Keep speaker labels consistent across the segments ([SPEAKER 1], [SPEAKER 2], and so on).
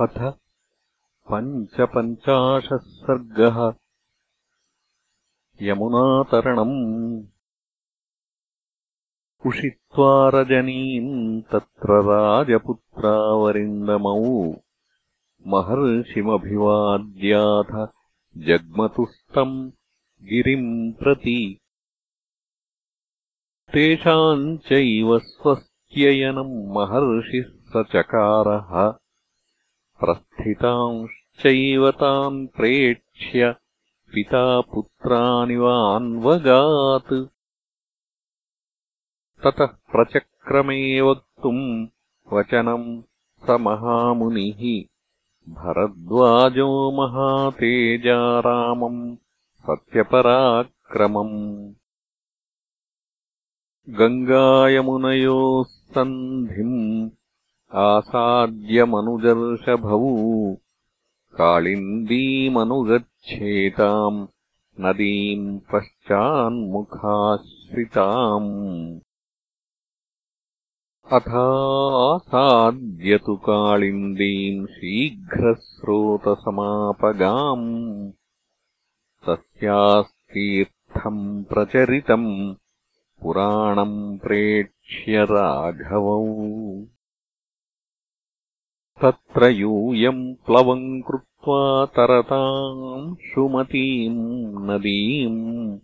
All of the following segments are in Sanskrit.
[SPEAKER 1] अथ पञ्चपञ्चाशः सर्गः। यमुनातरणम्। उषित्वा रजनीम् तत्र राजपुत्रावरिन्दमौ। महर्षिमभिवाद्याथ जग्मतुस्तम् गिरिम् प्रति। तेषाम् चैव स्वस्त्ययनम् महर्षिः स चकारः प्रस्थितांश्चैव तान् प्रेक्ष्य पिता पुत्रानिवान्वगात्। ततः प्रचक्रमे वक्तुम् वचनम् स महामुनिः भरद्वाजो महातेजारामम् सत्यपराक्रमम्। गङ्गायमुनयोः सन्धिम् आसाद्यमनुजर्षभौ काळिन्दीमनुगच्छेताम् नदीम् पश्चान्मुखाश्रिताम्। अथासाद्यतु काळिन्दीम् शीघ्रस्रोतसमापगाम्। तस्यास्तीर्थम् प्रचरितम् पुराणम् प्रेक्ष्य राघवौ तत्र यूयम् प्लवम् कृत्वा तरताम् शुमतीम् नदीम्।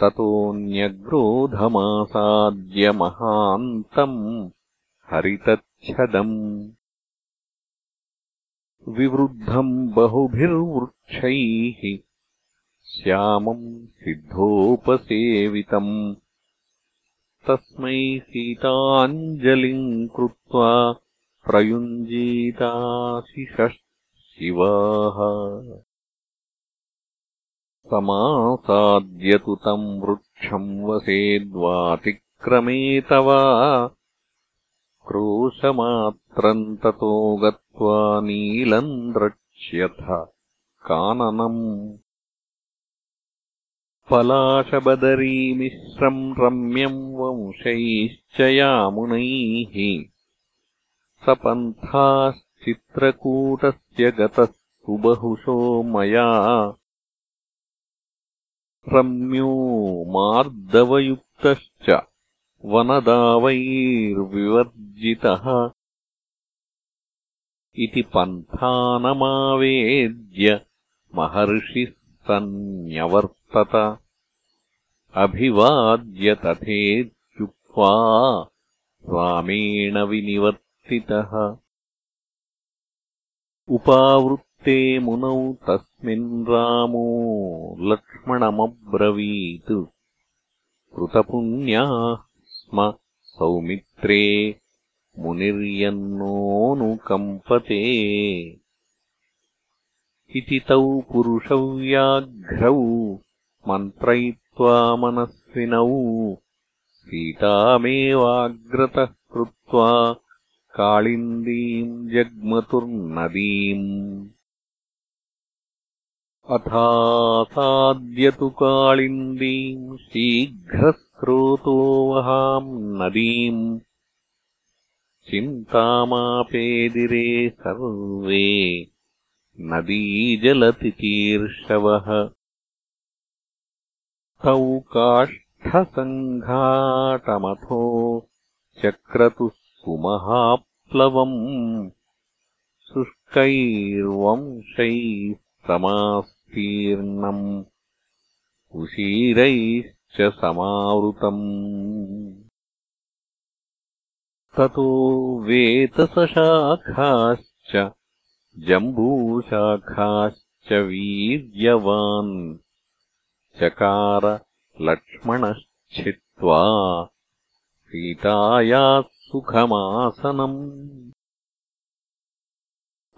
[SPEAKER 1] ततोऽन्यग्रोधमासाद्य महान्तम् हरितच्छदम्। विवृद्धम् बहुभिर्वृक्षैः श्यामम् सिद्धोपसेवितम्। तस्मै सीताञ्जलिम् कृत्वा प्रयुञ्जीताशिषः शिवाः समासाद्यतु तम् वृक्षम् वसेद्वातिक्रमेत वा क्रोशमात्रम् ततो गत्वा नीलम् द्रक्ष्यथ काननम्। पलाशबदरीमिश्रम् रम्यम् वंशैश्च यामुनैः सपन्थाश्चित्रकूटस्य गतः सुबहुशो मया। रम्यो मार्दवयुक्तश्च वनदावैर्विवर्जितः। इति पन्थानमावेद्य महर्षिः सन्न्यवर्तत। अभिवाद्य तथेत्युक्त्वा रामेण विनिवर्त उपावृत्ते मुनौ तस्मिन् रामो लक्ष्मणमब्रवीत्। कृतपुण्याः स्म सौमित्रे मुनिर्यन्नोऽनुकम्पते इति तौ पुरुषव्याघ्रौ मन्त्रयित्वा मनस्विनौ। सीतामेवाग्रतः कृत्वा काळिन्दीम् जग्मतुर्नदीम्। अथासाद्यतु काळिन्दीम् शीघ्रस्रोतो वहाम् नदीम्। चिन्तामापेदिरे सर्वे नदीजलतितीर्षवः तौ काष्ठसङ्घाटमथो चक्रतुः सुमहाप्लवम् शुष्कैर्वंशैः समास्तीर्णम्। उशीरैश्च समावृतम्। ततो वेतसशाखाश्च जम्बूशाखाश्च वीर्यवान्। चकार लक्ष्मणश्छित्त्वा सीतायाः सुखमासनम्।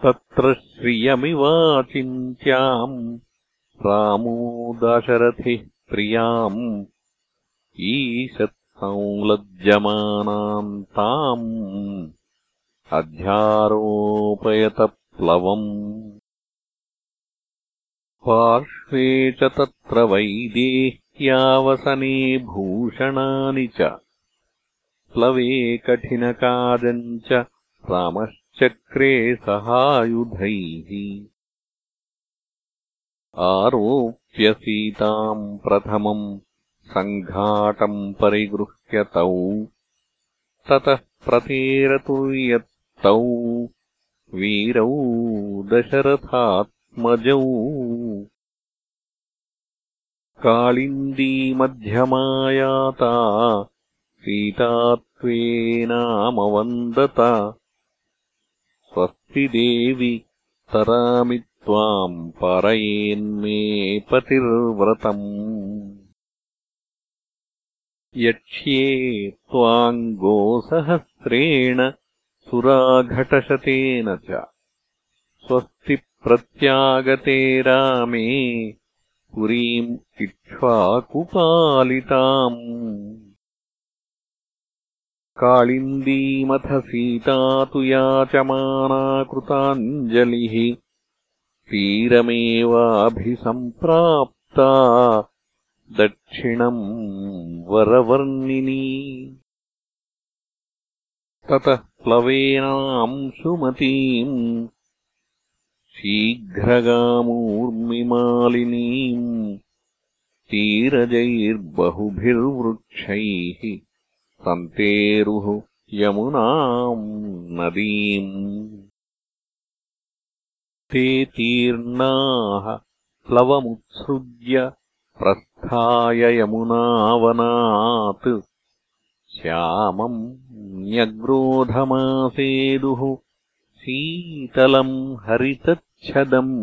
[SPEAKER 1] तत्र श्रियमिवाचिन्त्याम् रामो दशरथिः प्रियाम्। ईषत्संलज्जमानाम् ताम्। अध्यारोपयतप्लवम्। पार्श्वे च तत्र वैदेह्यावसने भूषणानि च प्लवे कठिनकाजम् च रामश्च चक्रे सहायुधैः। आरोप्य सीताम् प्रथमम् सङ्घाटम् परिगृह्यतौ ततः प्रतेरतुर्यत्तौ वीरौ दशरथात्मजौ। काळिन्दी मध्यमायाता सीतात्वेनामवन्दत स्वस्ति देवि तरामि त्वाम् पारयेन्मे पतिर्व्रतम् यक्ष्ये त्वाम् गोसहस्रेण सुराघटशतेन च। स्वस्ति प्रत्यागते रामे पुरीम् इक्ष्वाकुपालिताम् काळिन्दीमथ सीता तु याचमाना कृताञ्जलिः तीरमेवाभिसम्प्राप्ता दक्षिणम् वरवर्णिनी। ततः प्लवेनांशुमतीम् शीघ्रगामूर्मिमालिनीम् तीरजैर्बहुभिर्वृक्षैः सन्तेरुः यमुनाम् नदीम् ते तीर्णाः प्लवमुत्सृज्य प्रस्थाय यमुनावनात् श्यामम् न्यग्रोधमासेदुः शीतलम् हरितच्छदम्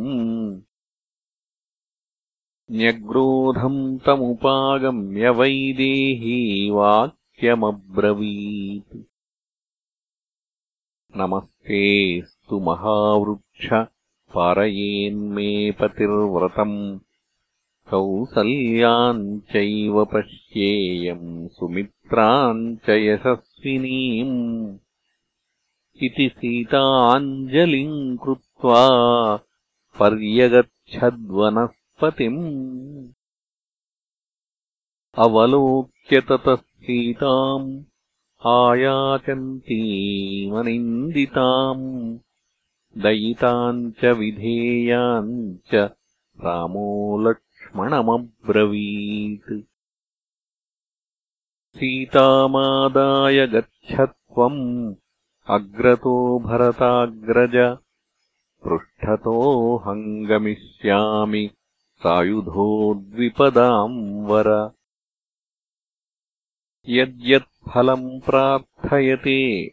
[SPEAKER 1] न्यग्रोधम् तमुपागम्य वैदेही वाक्यमब्रवीत् नमस्तेऽस्तु महावृक्ष पारयेन्मे पतिर्व्रतम्। कौसल्याम् चैव पश्येयम् सुमित्राम् च यशस्विनीम्। इति सीताञ्जलिम् कृत्वा पर्यगच्छद्वनस्पतिम्। अवलोक्य ततः सीताम् आयाचन्तीमनिन्दिताम् दयिताम् च विधेयाम् च रामो लक्ष्मणमब्रवीत्। सीतामादाय गच्छत्वम् अग्रतो भरताग्रज पृष्ठतो हङ्गमिष्यामि सायुधो द्विपदाम् वर यद्यत्फलम् प्रार्थयते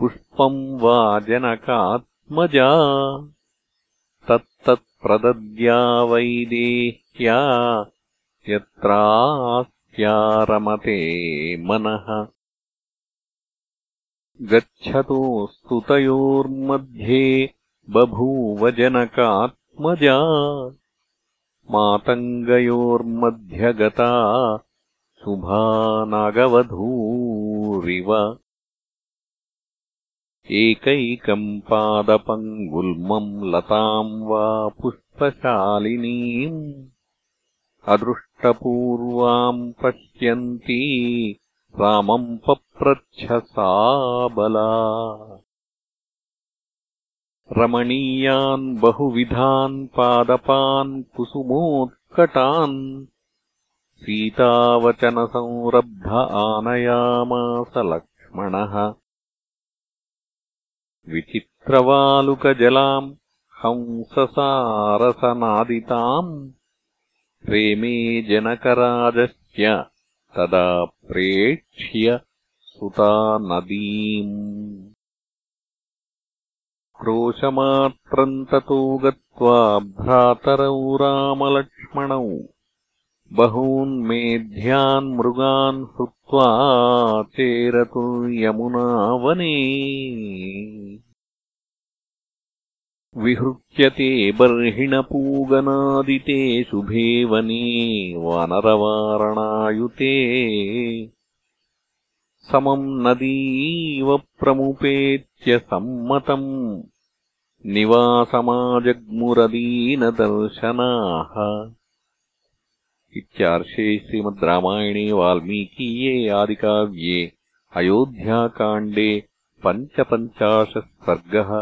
[SPEAKER 1] पुष्पम् वा जनकात्मजा। तत्तत्प्रदद्या वैदेह्या यत्रास्त्यारमते मनः। गच्छतो स्तुतयोर्मध्ये बभूव जनकात्मजा। मातङ्गयोर्मध्यगता शुभा नागवधूरिव एकैकम् पादपङ्गुल्मम् लताम् वा पुष्पशालिनीम् अदृष्टपूर्वाम् पश्यन्ती रामम् पप्रच्छ बला रमणीयान् बहुविधान् पादपान् कुसुमोत्कटान् सीतावचनसंरब्ध आनयामास लक्ष्मणः। विचित्रवालुकजलाम् हंससारसनादिताम् प्रेमे जनकराजस्य तदा प्रेक्ष्य सुता नदीम् क्रोशमात्रम् ततो गत्वा भ्रातरौ रामलक्ष्मणौ बहून्मेध्यान् मृगान् हृत्वा चेरतुर्यमुनावने विहृत्यते बर्हिणपूगनादिते शुभे वने वानरवारणायुते। समम् नदीव प्रमुपेत्य सम्मतम् निवासमाजग्मुरदीनदर्शनाः इत्यार्षे श्रीमद् रामायणे वाल्मीकीये आदिकाव्ये अयोध्याकाण्डे पञ्चपञ्चाशः सर्गः